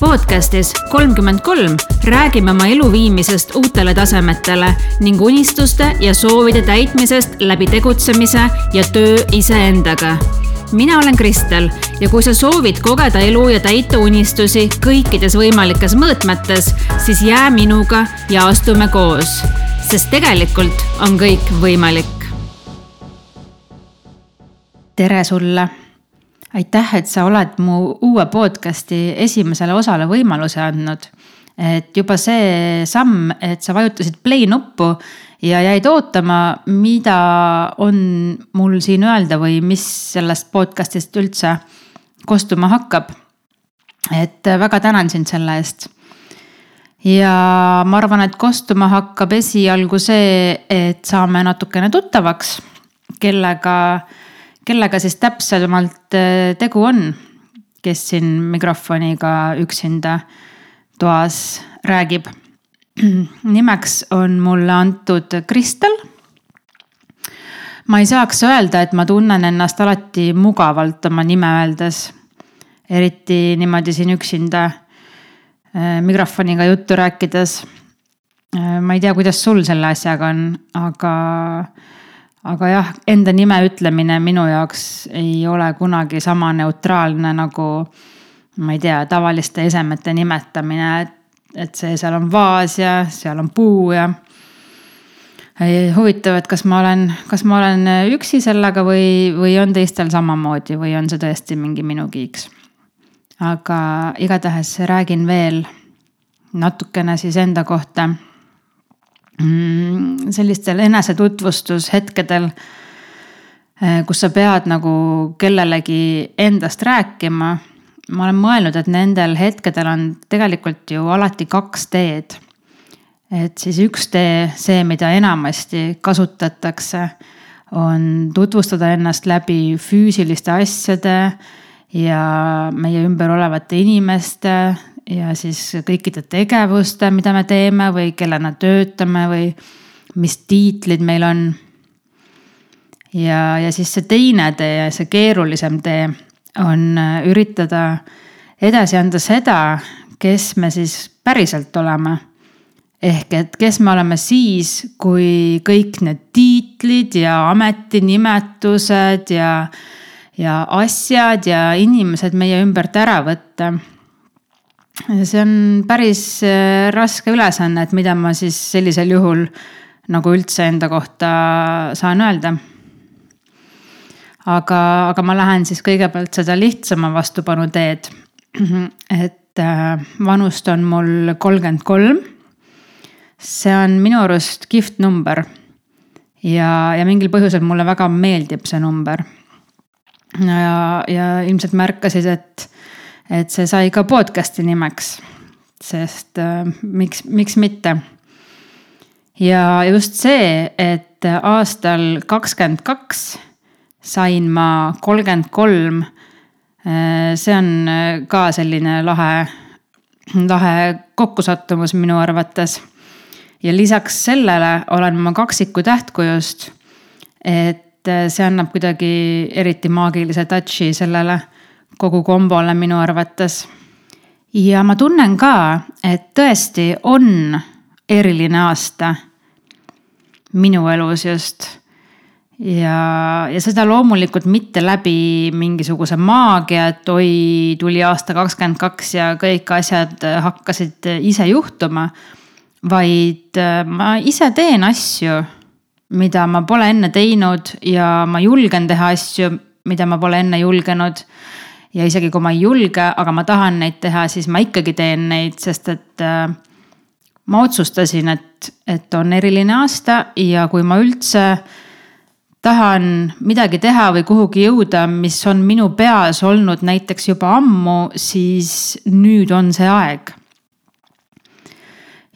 podcastis kolmkümmend kolm räägime oma elu viimisest uutele tasemetele ning unistuste ja soovide täitmisest läbi tegutsemise ja töö iseendaga. mina olen Kristel ja kui sa soovid kogeda elu ja täita unistusi kõikides võimalikes mõõtmetes, siis jää minuga ja astume koos, sest tegelikult on kõik võimalik. Tere sulle aitäh, et sa oled mu uue podcast'i esimesele osale võimaluse andnud. et juba see samm, et sa vajutasid play nuppu ja jäid ootama, mida on mul siin öelda või mis sellest podcast'ist üldse kostuma hakkab. et väga tänan sind selle eest. ja ma arvan, et kostuma hakkab esialgu see, et saame natukene tuttavaks, kellega kellega siis täpsemalt äh, tegu on, kes siin mikrofoniga üksinda toas räägib. nimeks on mulle antud Kristel. ma ei saaks öelda, et ma tunnen ennast alati mugavalt oma nime öeldes. eriti niimoodi siin üksinda äh, mikrofoniga juttu rääkides. Äh, ma ei tea, kuidas sul selle asjaga on, aga aga jah, enda nime ütlemine minu jaoks ei ole kunagi sama neutraalne nagu ma ei tea, tavaliste esemete nimetamine, et, et see, seal on vaas ja seal on puu ja. huvitav, et kas ma olen, kas ma olen üksi sellega või, või on teistel samamoodi või on see tõesti mingi minu kiiks. aga igatahes räägin veel natukene siis enda kohta sellistel enesetutvustushetkedel, eh, kus sa pead nagu kellelegi endast rääkima. ma olen mõelnud, et nendel hetkedel on tegelikult ju alati kaks teed. et siis üks tee, see, mida enamasti kasutatakse, on tutvustada ennast läbi füüsiliste asjade ja meie ümber olevate inimeste ja siis kõikide tegevuste, mida me teeme või kellena töötame või mis tiitlid meil on. ja, ja siis see teine tee, see keerulisem tee on äh, üritada edasi anda seda, kes me siis päriselt oleme. ehk et kes me oleme siis, kui kõik need tiitlid ja ametinimetused ja, ja asjad ja inimesed meie ümbert ära võtta see on päris äh, raske ülesanne, et mida ma siis sellisel juhul nagu üldse enda kohta saan öelda. aga, aga ma lähen siis kõigepealt seda lihtsama vastupanu teed. et äh, vanust on mul kolmkümmend kolm. see on minu arust kihvt number. ja, ja mingil põhjusel mulle väga meeldib see number. ja, ja ilmselt märkasid, et et see sai ka podcast'i nimeks. sest äh, miks, miks mitte. ja just see, et aastal kakskümmend kaks sain ma kolmkümmend kolm. Äh, see on äh, ka selline lahe, lahe kokkusattumus minu arvates. ja lisaks sellele olen ma kaksiku tähtkujust. et see annab kuidagi eriti maagilise touch'i sellele kogu kombole minu arvates. ja ma tunnen ka, et tõesti on eriline aasta minu elus just. ja, ja seda loomulikult mitte läbi mingisuguse maagia, et oi, tuli aasta kakskümmend kaks ja kõik asjad hakkasid ise juhtuma. vaid äh, ma ise teen asju, mida ma pole enne teinud ja ma julgen teha asju, mida ma pole enne julgenud ja isegi kui ma ei julge, aga ma tahan neid teha, siis ma ikkagi teen neid, sest et äh, ma otsustasin, et, et on eriline aasta ja kui ma üldse tahan midagi teha või kuhugi jõuda, mis on minu peas olnud näiteks juba ammu, siis nüüd on see aeg.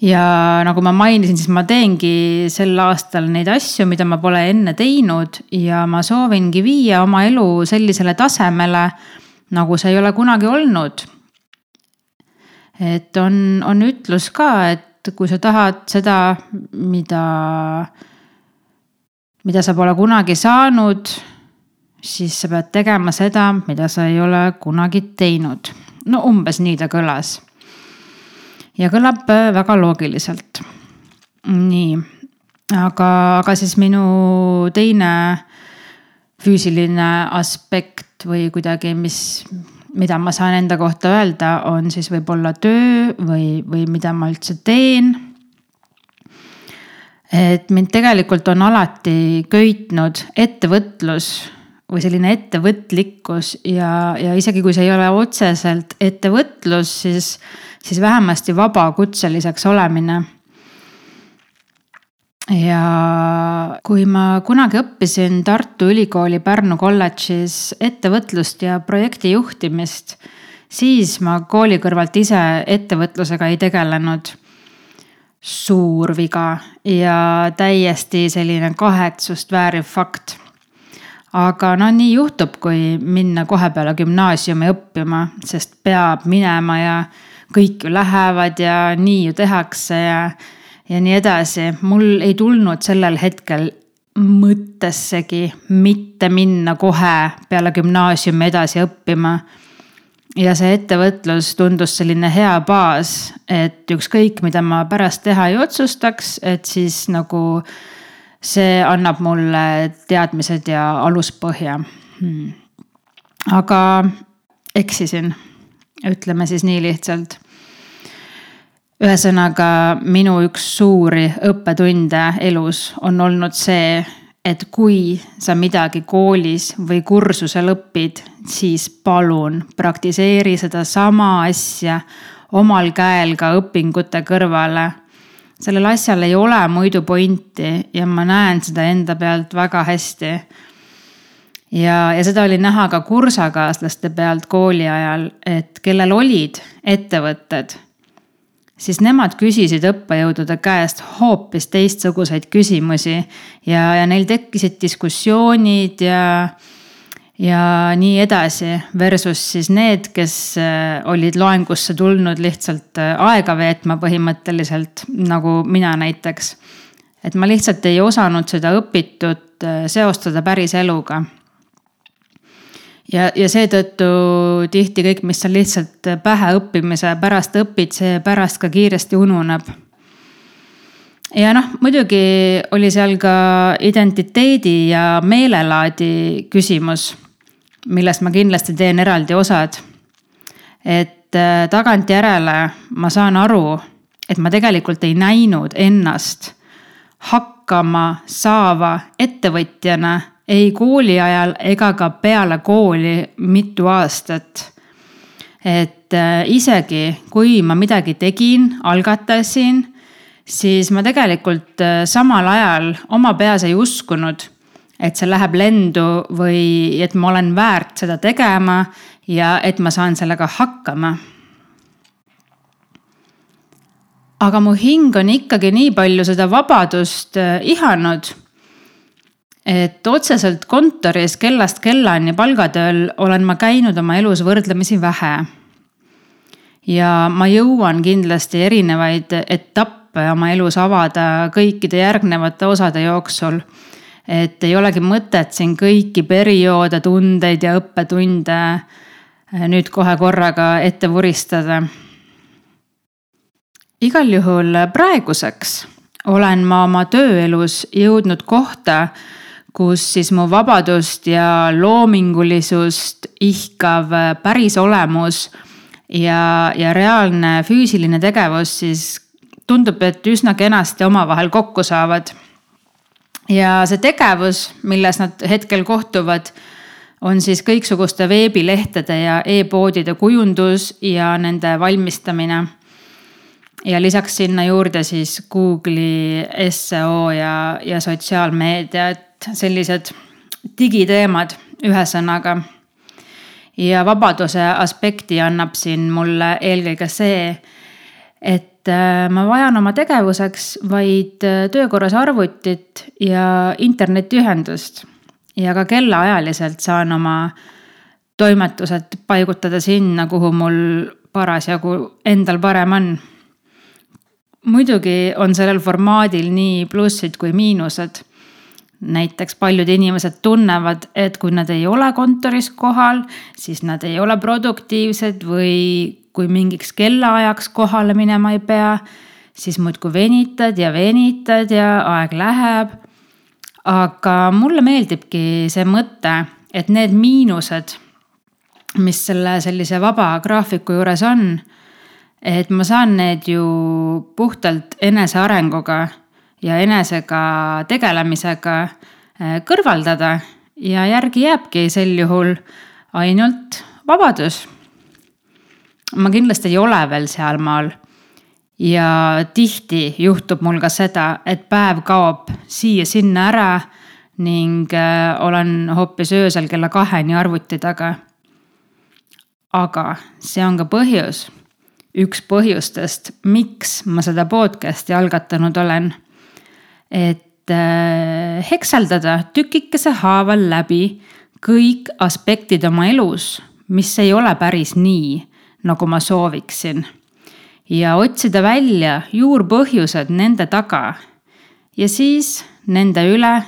ja nagu ma mainisin, siis ma teengi sel aastal neid asju, mida ma pole enne teinud ja ma soovingi viia oma elu sellisele tasemele nagu see ei ole kunagi olnud. et on, on ütlus ka, et kui sa tahad seda, mida mida sa pole kunagi saanud, siis sa pead tegema seda, mida sa ei ole kunagi teinud. no umbes nii ta kõlas. ja kõlab äh, väga loogiliselt. nii, aga, aga siis minu teine füüsiline aspekt või kuidagi, mis, mida ma saan enda kohta öelda, on siis võib-olla töö või, või mida ma üldse teen et mind tegelikult on alati köitnud ettevõtlus või selline ettevõtlikkus ja, ja isegi kui see ei ole otseselt ettevõtlus, siis, siis vähemasti vabakutseliseks olemine. Ja kui ma kunagi õppisin Tartu Ülikooli Pärnu kolledžis ettevõtlust ja projektijuhtimist, siis ma kooli kõrvalt ise ettevõtlusega ei tegelenud suur viga ja täiesti selline kahetsust vääriv fakt. aga no nii juhtub, kui minna kohe peale gümnaasiumi õppima, sest peab minema ja kõik ju lähevad ja nii ju tehakse ja, ja nii edasi. mul ei tulnud sellel hetkel mõttessegi mitte minna kohe peale gümnaasiumi edasi õppima ja see ettevõtlus tundus selline hea baas, et ükskõik, mida ma pärast teha ei otsustaks, et siis nagu see annab mulle teadmised ja aluspõhja hmm.. aga eksisin, ütleme siis nii lihtsalt. Ühesõnaga, minu üks suuri õppetunde elus on olnud see et kui sa midagi koolis või kursusel õpid, siis palun praktiseeri sedasama asja omal käel ka õpingute kõrvale. sellel asjal ei ole muidu pointi ja ma näen seda enda pealt väga hästi. ja, ja seda oli näha ka kursakaaslaste pealt kooli ajal, et kellel olid ettevõtted siis nemad küsisid õppejõudude käest hoopis teistsuguseid küsimusi ja, ja neil tekkisid diskussioonid ja, ja nii edasi. Versus siis need, kes äh, olid loengusse tulnud lihtsalt äh, aega veetma põhimõtteliselt, nagu mina näiteks. et ma lihtsalt ei osanud seda õpitut äh, seostada päris eluga ja, ja seetõttu tihti kõik, mis sa lihtsalt pähe õppimise pärast õpid, see pärast ka kiiresti ununeb. ja noh, muidugi oli seal ka identiteedi ja meelelaadi küsimus, millest ma kindlasti teen eraldi osad. et äh, tagantjärele ma saan aru, et ma tegelikult ei näinud ennast hakkama saava ettevõtjana ei kooli ajal ega ka peale kooli mitu aastat. et äh, isegi kui ma midagi tegin, algatasin, siis ma tegelikult äh, samal ajal oma peas ei uskunud, et see läheb lendu või et ma olen väärt seda tegema ja et ma saan sellega hakkama aga mu hing on ikkagi nii palju seda vabadust äh, ihanud et otseselt kontoris kellast kellani palgatööl olen ma käinud oma elus võrdlemisi vähe. ja ma jõuan kindlasti erinevaid etappe oma elus avada kõikide järgnevate osade jooksul. et ei olegi mõtet siin kõiki perioode, tundeid ja õppetunde eh, nüüd kohe korraga ette vuristada. igal juhul praeguseks olen ma oma tööelus jõudnud kohta kus siis mu vabadust ja loomingulisust ihkav päris olemus ja, ja reaalne füüsiline tegevus siis tundub, et üsna kenasti omavahel kokku saavad. ja see tegevus, milles nad hetkel kohtuvad, on siis kõiksuguste veebilehtede ja e-poodide kujundus ja nende valmistamine. Ja lisaks sinna juurde siis Google'i seo ja, ja sotsiaalmeedia, et sellised digiteemad, ühesõnaga. ja vabaduse aspekti annab siin mulle eelkõige see, et äh, ma vajan oma tegevuseks vaid äh, töökorras arvutit ja internetiühendust. ja ka kellaajaliselt saan oma toimetused paigutada sinna, kuhu mul parasjagu endal parem on. Muidugi on sellel formaadil nii plussid kui miinused näiteks paljud inimesed tunnevad, et kui nad ei ole kontoris kohal, siis nad ei ole produktiivsed või kui mingiks kellaajaks kohale minema ei pea, siis muudkui venitad ja venitad ja aeg läheb. aga mulle meeldibki see mõte, et need miinused, mis selle sellise vaba graafiku juures on, et ma saan need ju puhtalt enesearenguga ja enesega tegelemisega äh, kõrvaldada ja järgi jääbki sel juhul ainult vabadus. ma kindlasti ei ole veel sealmaal. ja tihti juhtub mul ka seda, et päev kaob siia-sinna ära ning äh, olen hoopis öösel kella kaheni arvuti taga. aga see on ka põhjus, üks põhjustest, miks ma seda podcast'i algatanud olen et äh, hekseldada tükikese haaval läbi kõik aspektid oma elus, mis ei ole päris nii, nagu ma sooviksin. ja otsida välja juurpõhjused nende taga. ja siis nende üle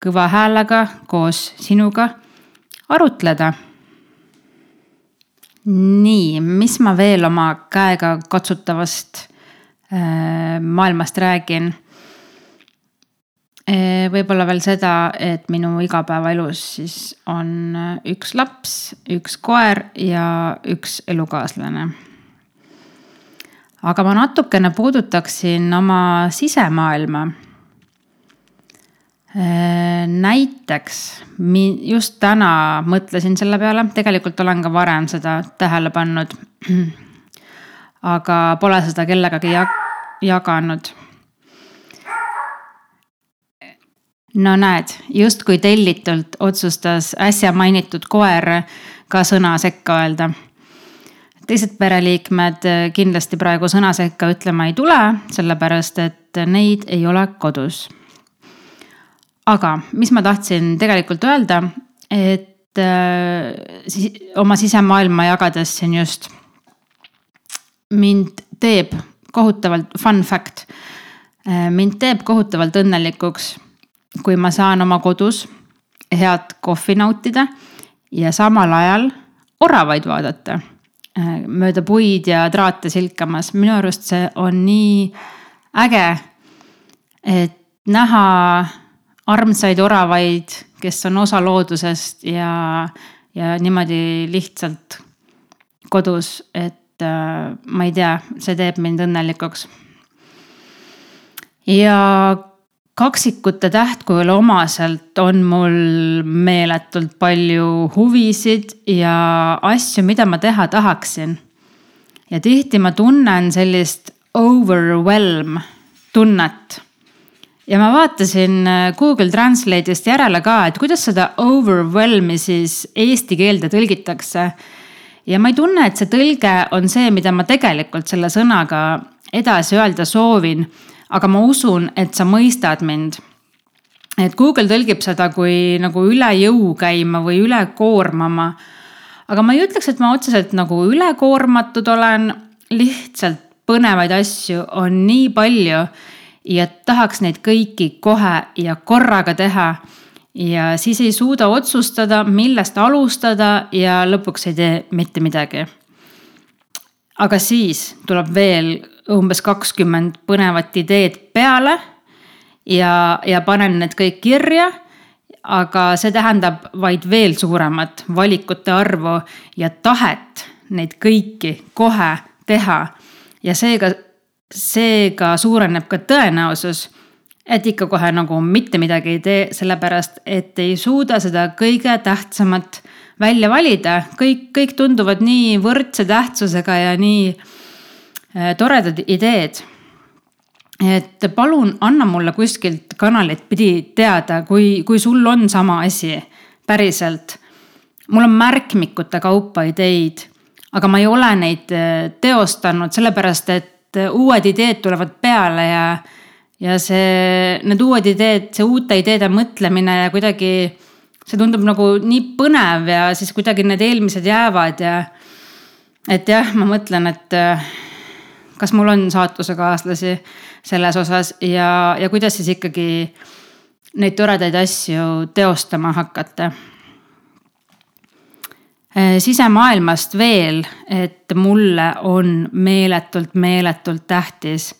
kõva häälega koos sinuga arutleda. Nii, mis ma veel oma käega katsutavast äh, maailmast räägin Eh, võib-olla veel seda, et minu igapäevaelus siis on eh, üks laps, üks koer ja üks elukaaslane. aga ma natukene puudutaksin oma sisemaailma. Eh, näiteks just täna mõtlesin selle peale, tegelikult olen ka varem seda tähele pannud. aga pole seda kellegagi jaganud no näed, justkui tellitult otsustas äsja mainitud koer ka sõna sekka öelda. teised pereliikmed kindlasti praegu sõna sekka ütlema ei tule, sellepärast et neid ei ole kodus. Aga mis ma tahtsin tegelikult öelda, et äh, siis oma sisemaailma jagades siin just mind teeb kohutavalt, fun fact, äh, mind teeb kohutavalt õnnelikuks kui ma saan oma kodus head kohvi nautida ja samal ajal oravaid vaadata äh, mööda puid ja traate silkamas, minu arust see on nii äge. et näha armsaid oravaid, kes on osa loodusest ja, ja niimoodi lihtsalt kodus, et äh, ma ei tea, see teeb mind õnnelikuks. ja kaksikute tähtkujule omaselt on mul meeletult palju huvisid ja asju, mida ma teha tahaksin. ja tihti ma tunnen sellist overwhelm tunnet. Ja ma vaatasin äh, Google Translate'ist järele ka, et kuidas seda overwhelm'i siis eesti keelde tõlgitakse. ja ma ei tunne, et see tõlge on see, mida ma tegelikult selle sõnaga edasi öelda soovin aga ma usun, et sa mõistad mind. et Google tõlgib seda kui nagu üle jõu käima või üle koormama. aga ma ei ütleks, et ma otseselt nagu ülekoormatud olen, lihtsalt põnevaid asju on nii palju ja tahaks neid kõiki kohe ja korraga teha ja siis ei suuda otsustada, millest alustada ja lõpuks ei tee mitte midagi. aga siis tuleb veel umbes kakskümmend põnevat ideed peale ja, ja panen need kõik kirja. aga see tähendab vaid veel suuremat valikute arvu ja tahet neid kõiki kohe teha. ja seega, seega suureneb ka tõenäosus, et ikka kohe nagu mitte midagi ei tee, sellepärast et ei suuda seda kõige tähtsamat välja valida, kõik, kõik tunduvad nii võrdse tähtsusega ja nii Äh, toredad ideed. et palun anna mulle kuskilt kanalit pidi teada, kui, kui sul on sama asi päriselt. mul on märkmikute kaupa ideid, aga ma ei ole neid äh, teostanud, sellepärast et äh, uued ideed tulevad peale ja, ja see, need uued ideed, see uute ideede mõtlemine ja kuidagi see tundub nagu nii põnev ja siis kuidagi need eelmised jäävad ja. et jah, ma mõtlen, et kas mul on saatusekaaslasi selles osas ja, ja kuidas siis ikkagi neid toredaid asju teostama hakata. Äh, sisemaailmast veel, et mulle on meeletult, meeletult tähtis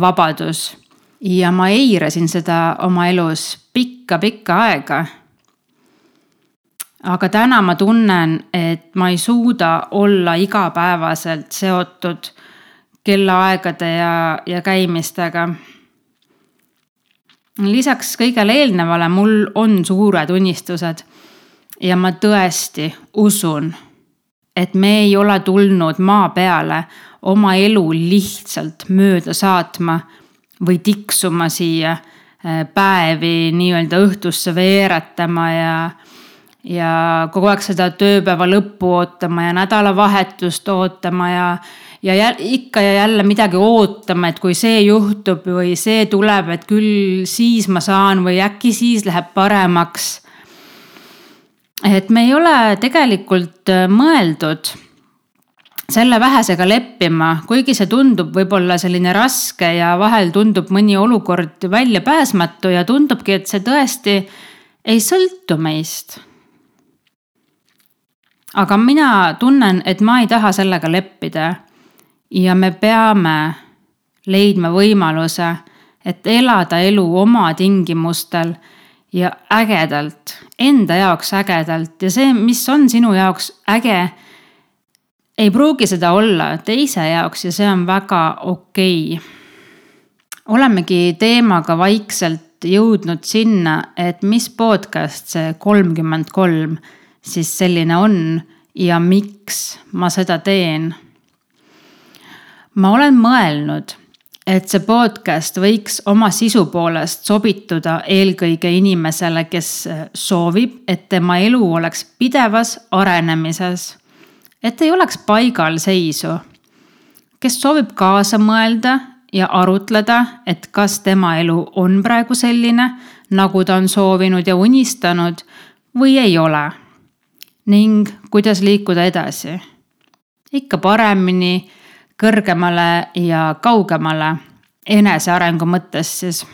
vabadus ja ma eirasin seda oma elus pikka-pikka aega. aga täna ma tunnen, et ma ei suuda olla igapäevaselt seotud kellaaegade ja, ja käimistega. lisaks kõigele eelnevale mul on suured unistused ja ma tõesti usun, et me ei ole tulnud maa peale oma elu lihtsalt mööda saatma või tiksuma siia äh, päevi nii-öelda õhtusse veeretama ja, ja kogu aeg seda tööpäeva lõppu ootama ja nädalavahetust ootama ja, ja jäl, ikka ja jälle midagi ootama, et kui see juhtub või see tuleb, et küll siis ma saan või äkki siis läheb paremaks. Et me ei ole tegelikult äh, mõeldud selle vähesega leppima, kuigi see tundub võib-olla selline raske ja vahel tundub mõni olukord väljapääsmatu ja tundubki, et see tõesti ei sõltu meist. aga mina tunnen, et ma ei taha sellega leppida. ja me peame leidma võimaluse, et elada elu oma tingimustel ja ägedalt, enda jaoks ägedalt ja see, mis on sinu jaoks äge ei pruugi seda olla teise jaoks ja see on väga okei okay.. olemegi teemaga vaikselt jõudnud sinna, et mis podcast see kolmkümmend kolm siis selline on ja miks ma seda teen. ma olen mõelnud, et see podcast võiks oma sisu poolest sobituda eelkõige inimesele, kes soovib, et tema elu oleks pidevas arenemises et ei oleks paigalseisu. kes soovib kaasa mõelda ja arutleda, et kas tema elu on praegu selline, nagu ta on soovinud ja unistanud või ei ole. ning kuidas liikuda edasi. ikka paremini, kõrgemale ja kaugemale enesearengu mõttes siis.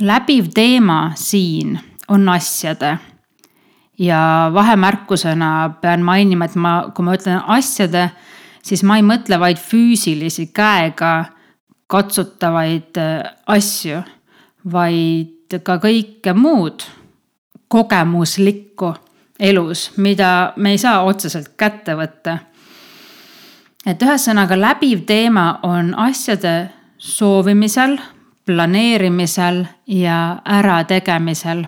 läbiv teema siin on asjade ja vahemärkusena pean mainima, et ma, kui ma ütlen asjade, siis ma ei mõtle vaid füüsilisi käega katsutavaid äh, asju, vaid ka kõike muud kogemuslikku elus, mida me ei saa otseselt kätte võtta. Et ühesõnaga läbiv teema on asjade soovimisel, planeerimisel ja ärategemisel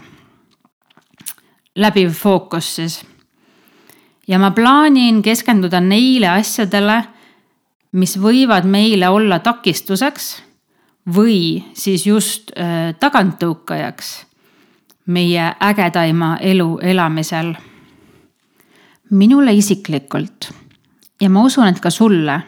läbiv fookus siis. ja ma plaanin keskenduda neile asjadele, mis võivad meile olla takistuseks või siis just äh, taganttõukajaks meie ägedaima elu elamisel. minule isiklikult ja ma usun, et ka sulle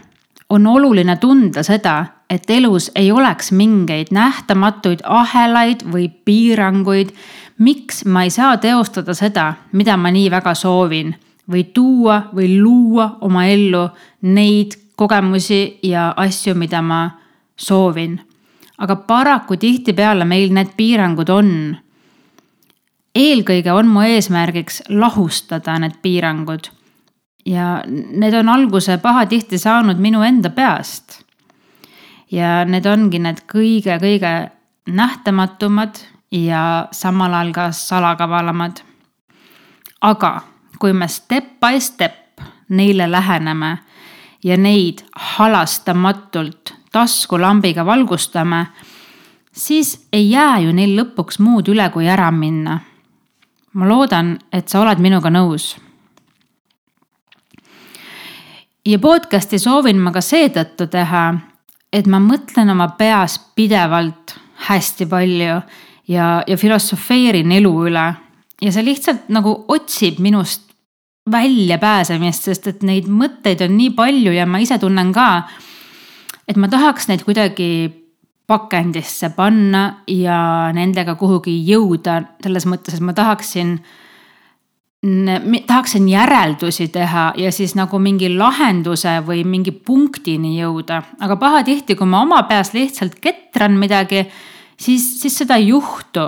on oluline tunda seda, et elus ei oleks mingeid nähtamatuid ahelaid või piiranguid, miks ma ei saa teostada seda, mida ma nii väga soovin või tuua või luua oma ellu neid kogemusi ja asju, mida ma soovin. aga paraku tihtipeale meil need piirangud on. eelkõige on mu eesmärgiks lahustada need piirangud. Ja need on alguse pahatihti saanud minu enda peast. ja need ongi need kõige-kõige nähtamatumad ja samal ajal ka salakavalamad. aga kui me step by step neile läheneme ja neid halastamatult taskulambiga valgustame, siis ei jää ju neil lõpuks muud üle, kui ära minna. ma loodan, et sa oled minuga nõus. Ja podcast'i soovin ma ka seetõttu teha, et ma mõtlen oma peas pidevalt hästi palju ja, ja filosofeerin elu üle. ja see lihtsalt nagu otsib minust väljapääsemist, sest et neid mõtteid on nii palju ja ma ise tunnen ka, et ma tahaks neid kuidagi pakendisse panna ja nendega kuhugi jõuda, selles mõttes, et ma tahaksin tahaksin järeldusi teha ja siis nagu mingi lahenduse või mingi punktini jõuda, aga pahatihti, kui ma oma peas lihtsalt ketran midagi siis, siis seda ei juhtu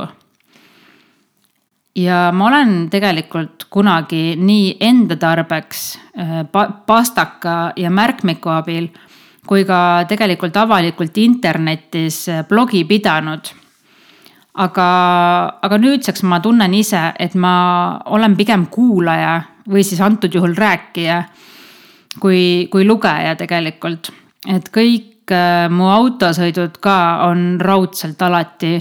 ja ma olen tegelikult kunagi nii enda tarbeks pa pastaka ja märkmiku abil kui ka tegelikult avalikult internetis blogi pidanud. Aga, aga nüüdseks ma tunnen ise, et ma olen pigem kuulaja või siis antud juhul rääkija kui, kui lugeja tegelikult. et kõik mu autosõidud ka on raudselt alati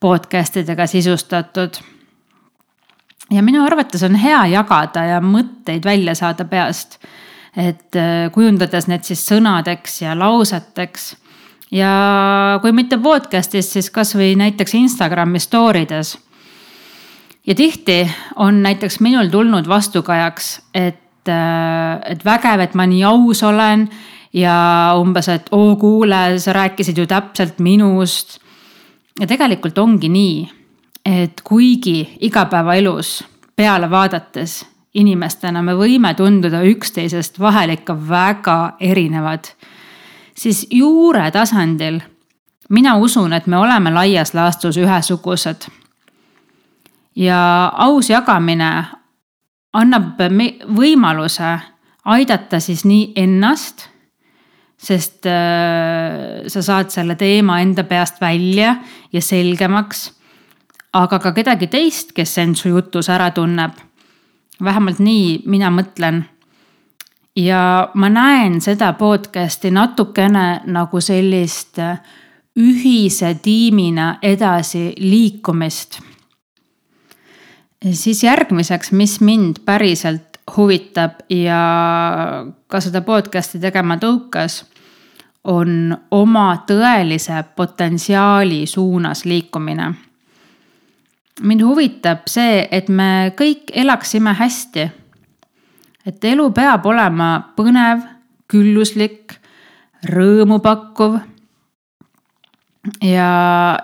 podcast idega sisustatud ja minu arvates on hea jagada ja mõtteid välja saada peast. et äh, kujundades need siis sõnadeks ja lauseteks. Ja kui mitte podcast'is, siis kasvõi näiteks Instagrami story des. ja tihti on näiteks minul tulnud vastukajaks, et, äh, et vägev, et ma nii aus olen ja umbes, et oo kuule, sa rääkisid ju täpselt minust. ja tegelikult ongi nii et kuigi igapäevaelus peale vaadates inimestena me võime tunduda üksteisest vahel ikka väga erinevad, siis juure tasandil mina usun, et me oleme laias laastus ühesugused. ja aus jagamine annab võimaluse aidata siis nii ennast, sest äh, sa saad selle teema enda peast välja ja selgemaks aga ka kedagi teist, kes end su jutus ära tunneb. vähemalt nii mina mõtlen. Ja ma näen seda podcast'i natukene nagu sellist ühise tiimina edasi liikumist. siis järgmiseks, mis mind päriselt huvitab ja ka seda podcast'i tegema tõukas, on oma tõelise potentsiaali suunas liikumine mind huvitab see, et me kõik elaksime hästi. Et elu peab olema põnev, külluslik, rõõmupakkuv. ja,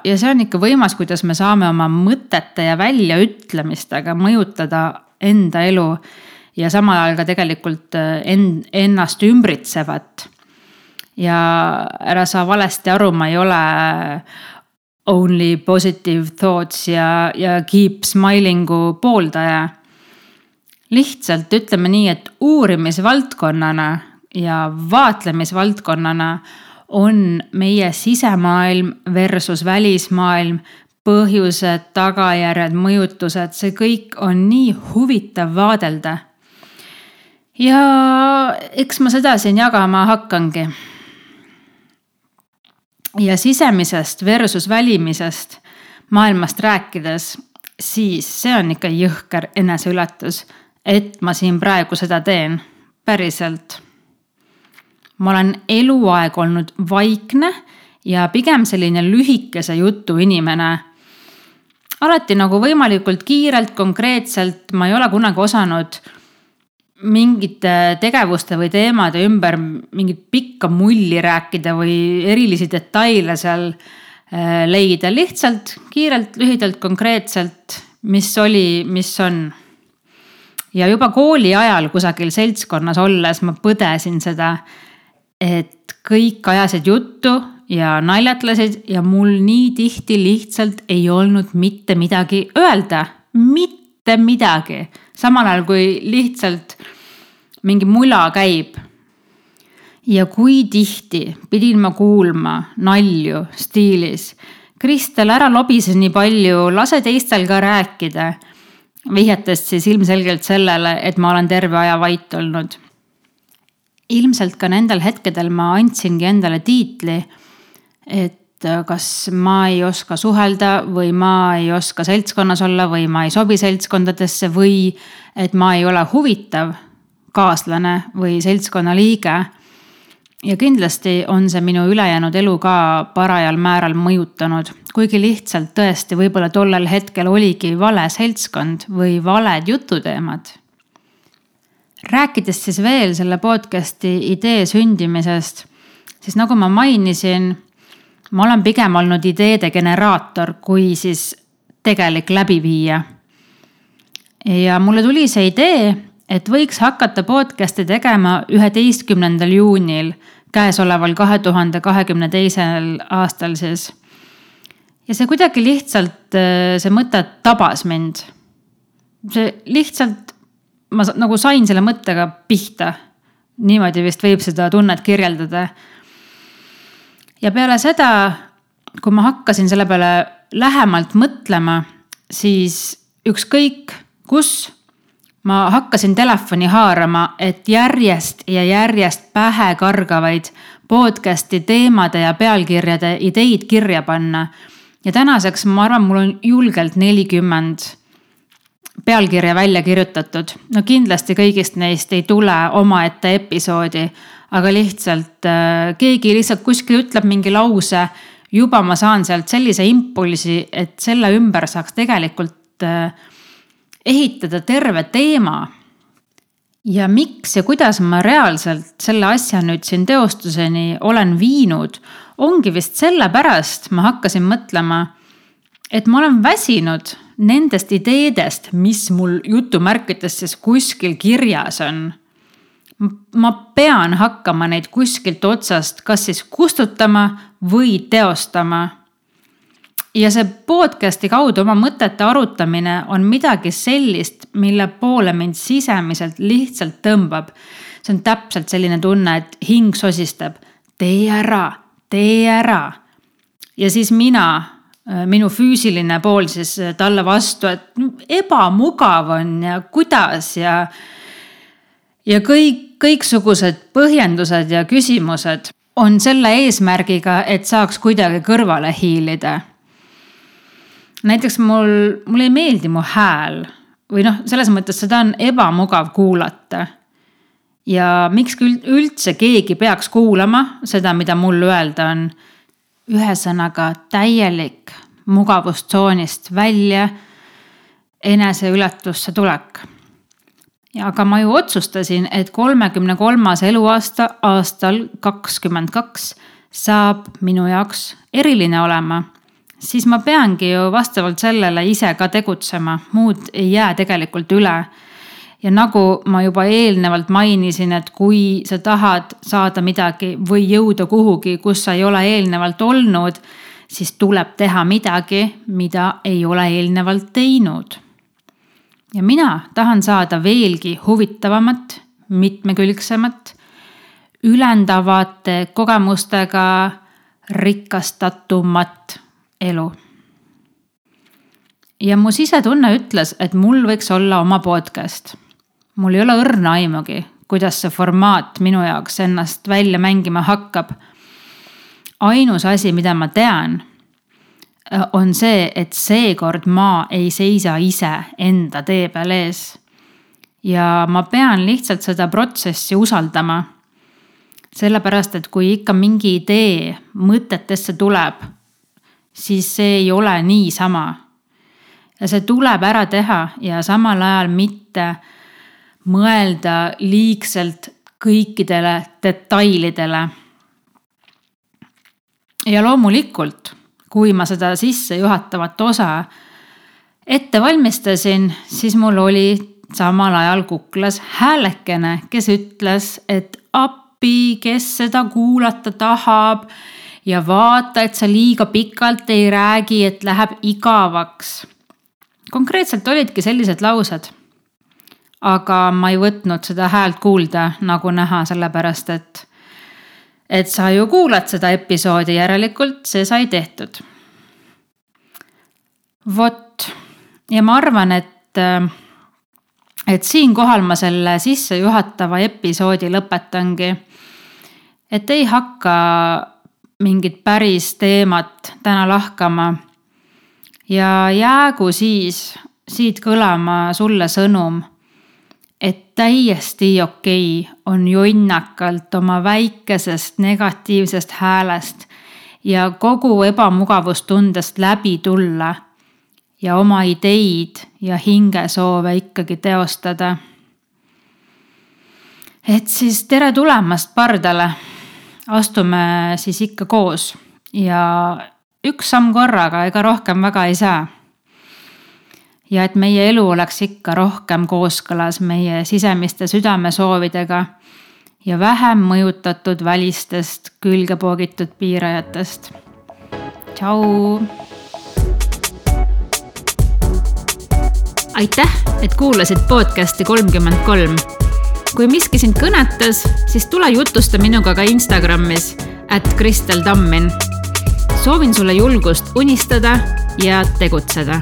ja see on ikka võimas, kuidas me saame oma mõtete ja väljaütlemistega mõjutada enda elu ja samal ajal ka tegelikult äh, end, ennast ümbritsevat. ja ära saa valesti aru, ma ei ole only positive thoughts ja, ja keep smiling'u pooldaja. Lihtsalt ütleme nii, et uurimisvaldkonnana ja vaatlemisvaldkonnana on meie sisemaailm versus välismaailm, põhjused, tagajärjed, mõjutused, see kõik on nii huvitav vaadelda. ja eks ma seda siin jagama hakkangi ja sisemisest versus välimisest maailmast rääkides, siis see on ikka jõhker eneseületus, et ma siin praegu seda teen, päriselt. ma olen eluaeg olnud vaikne ja pigem selline lühikese jutu inimene. alati nagu võimalikult kiirelt, konkreetselt, ma ei ole kunagi osanud mingite tegevuste või teemade ümber mingit pikka mulli rääkida või erilisi detaile seal äh, leida, lihtsalt kiirelt, lühidalt, konkreetselt, mis oli, mis on. Ja juba kooli ajal kusagil seltskonnas olles ma põdesin seda, et kõik ajasid juttu ja naljatlesid ja mul nii tihti lihtsalt ei olnud mitte midagi öelda, mitte midagi samal ajal kui lihtsalt mingi mula käib. ja kui tihti pidin ma kuulma nalju stiilis. Kristel, ära lobise nii palju, lase teistel ka rääkida. Vihjates siis ilmselgelt sellele, et ma olen terve aja vait olnud. ilmselt ka nendel hetkedel ma andsingi endale tiitli, et kas ma ei oska suhelda või ma ei oska seltskonnas olla või ma ei sobi seltskondadesse või et ma ei ole huvitav kaaslane või seltskonna liige. Ja kindlasti on see minu ülejäänud elu ka parajal määral mõjutanud, kuigi lihtsalt tõesti võib-olla tollel hetkel oligi vale seltskond või valed jututeemad. rääkides siis veel selle podcast'i idee sündimisest, siis nagu ma mainisin, ma olen pigem olnud ideede generaator kui siis tegelik läbiviija. ja mulle tuli see idee et võiks hakata podcast'e tegema üheteistkümnendal juunil käesoleval kahe tuhande kahekümne teisel aastal siis. ja see kuidagi lihtsalt, äh, see mõte tabas mind. see lihtsalt, ma nagu sain selle mõttega pihta. niimoodi vist võib seda tunnet kirjeldada. ja peale seda, kui ma hakkasin selle peale lähemalt mõtlema, siis ükskõik kus ma hakkasin telefoni haarama, et järjest ja järjest pähe kargavaid podcast'i teemade ja pealkirjade ideid kirja panna ja tänaseks ma arvan, mul on julgelt nelikümmend pealkirja välja kirjutatud. no kindlasti kõigist neist ei tule omaette episoodi, aga lihtsalt äh, keegi lihtsalt kuskil ütleb mingi lause. juba ma saan sealt sellise impulsi, et selle ümber saaks tegelikult äh, ehitada terve teema. ja miks ja kuidas ma reaalselt selle asja nüüd siin teostuseni olen viinud ongi vist sellepärast ma hakkasin mõtlema, et ma olen väsinud nendest ideedest, mis mul jutumärkides siis kuskil kirjas on. ma pean hakkama neid kuskilt otsast kas siis kustutama või teostama. Ja see podcast'i kaudu oma mõtete arutamine on midagi sellist, mille poole mind sisemiselt lihtsalt tõmbab. see on täpselt selline tunne, et hing sosistab, tee ära tee ära. ja siis mina, minu füüsiline pool siis talle vastu, et ebamugav on ja kuidas ja. ja kõik, kõiksugused põhjendused ja küsimused on selle eesmärgiga, et saaks kuidagi kõrvale hiilida. Näiteks mul, mulle ei meeldi mu hääl või noh, selles mõttes seda on ebamugav kuulata ja miks üldse keegi peaks kuulama seda, mida mul öelda on. ühesõnaga täielik mugavustsoonist välja eneseületusse tulek. aga ma ju otsustasin, et kolmekümne kolmas eluaasta aastal kakskümmend kaks saab minu jaoks eriline olema siis ma peangi ju vastavalt sellele ise ka tegutsema, muud ei jää tegelikult üle ja nagu ma juba eelnevalt mainisin, et kui sa tahad saada midagi või jõuda kuhugi, kus sa ei ole eelnevalt olnud, siis tuleb teha midagi, mida ei ole eelnevalt teinud. ja mina tahan saada veelgi huvitavamat, mitmekülgsemat, ülendavate kogemustega rikastatumat elu ja mu sisetunne ütles, et mul võiks olla oma podcast mul ei ole õrna aimugi, kuidas see formaat minu jaoks ennast välja mängima hakkab. ainus asi, mida ma tean, äh, on see, et seekord ma ei seisa ise enda tee peal ees. ja ma pean lihtsalt seda protsessi usaldama. sellepärast, et kui ikka mingi idee mõtetesse tuleb, siis see ei ole niisama. ja see tuleb ära teha ja samal ajal mitte mõelda liigselt kõikidele detailidele. ja loomulikult, kui ma seda sissejuhatavat osa ette valmistasin, siis mul oli samal ajal kuklas häälekene, kes ütles, et appi, kes seda kuulata tahab ja vaata, et sa liiga pikalt ei räägi, et läheb igavaks. konkreetselt olidki sellised laused aga ma ei võtnud seda häält kuulda, nagu näha, sellepärast et, et sa ju kuulad seda episoodi, järelikult see sai tehtud. vot, ja ma arvan, et, et siinkohal ma selle sissejuhatava episoodi lõpetangi. et ei hakka mingit päris teemat täna lahkama. ja jäägu siis siit kõlama sulle sõnum et täiesti okei on jonnakalt oma väikesest negatiivsest häälest ja kogu ebamugavustundest läbi tulla ja oma ideid ja hingesoove ikkagi teostada. et siis tere tulemast pardale astume siis ikka koos ja üks samm korraga, ega rohkem väga ei saa. ja et meie elu oleks ikka rohkem kooskõlas meie sisemiste südamesoovidega ja vähem mõjutatud välistest külge poogitud piirajatest. tšau. aitäh, et kuulasid podcast'i kolmkümmend kolm kui miski sind kõnetas, siis tule jutusta minuga ka Instagramis, at Kristel Tammin. soovin sulle julgust unistada ja tegutseda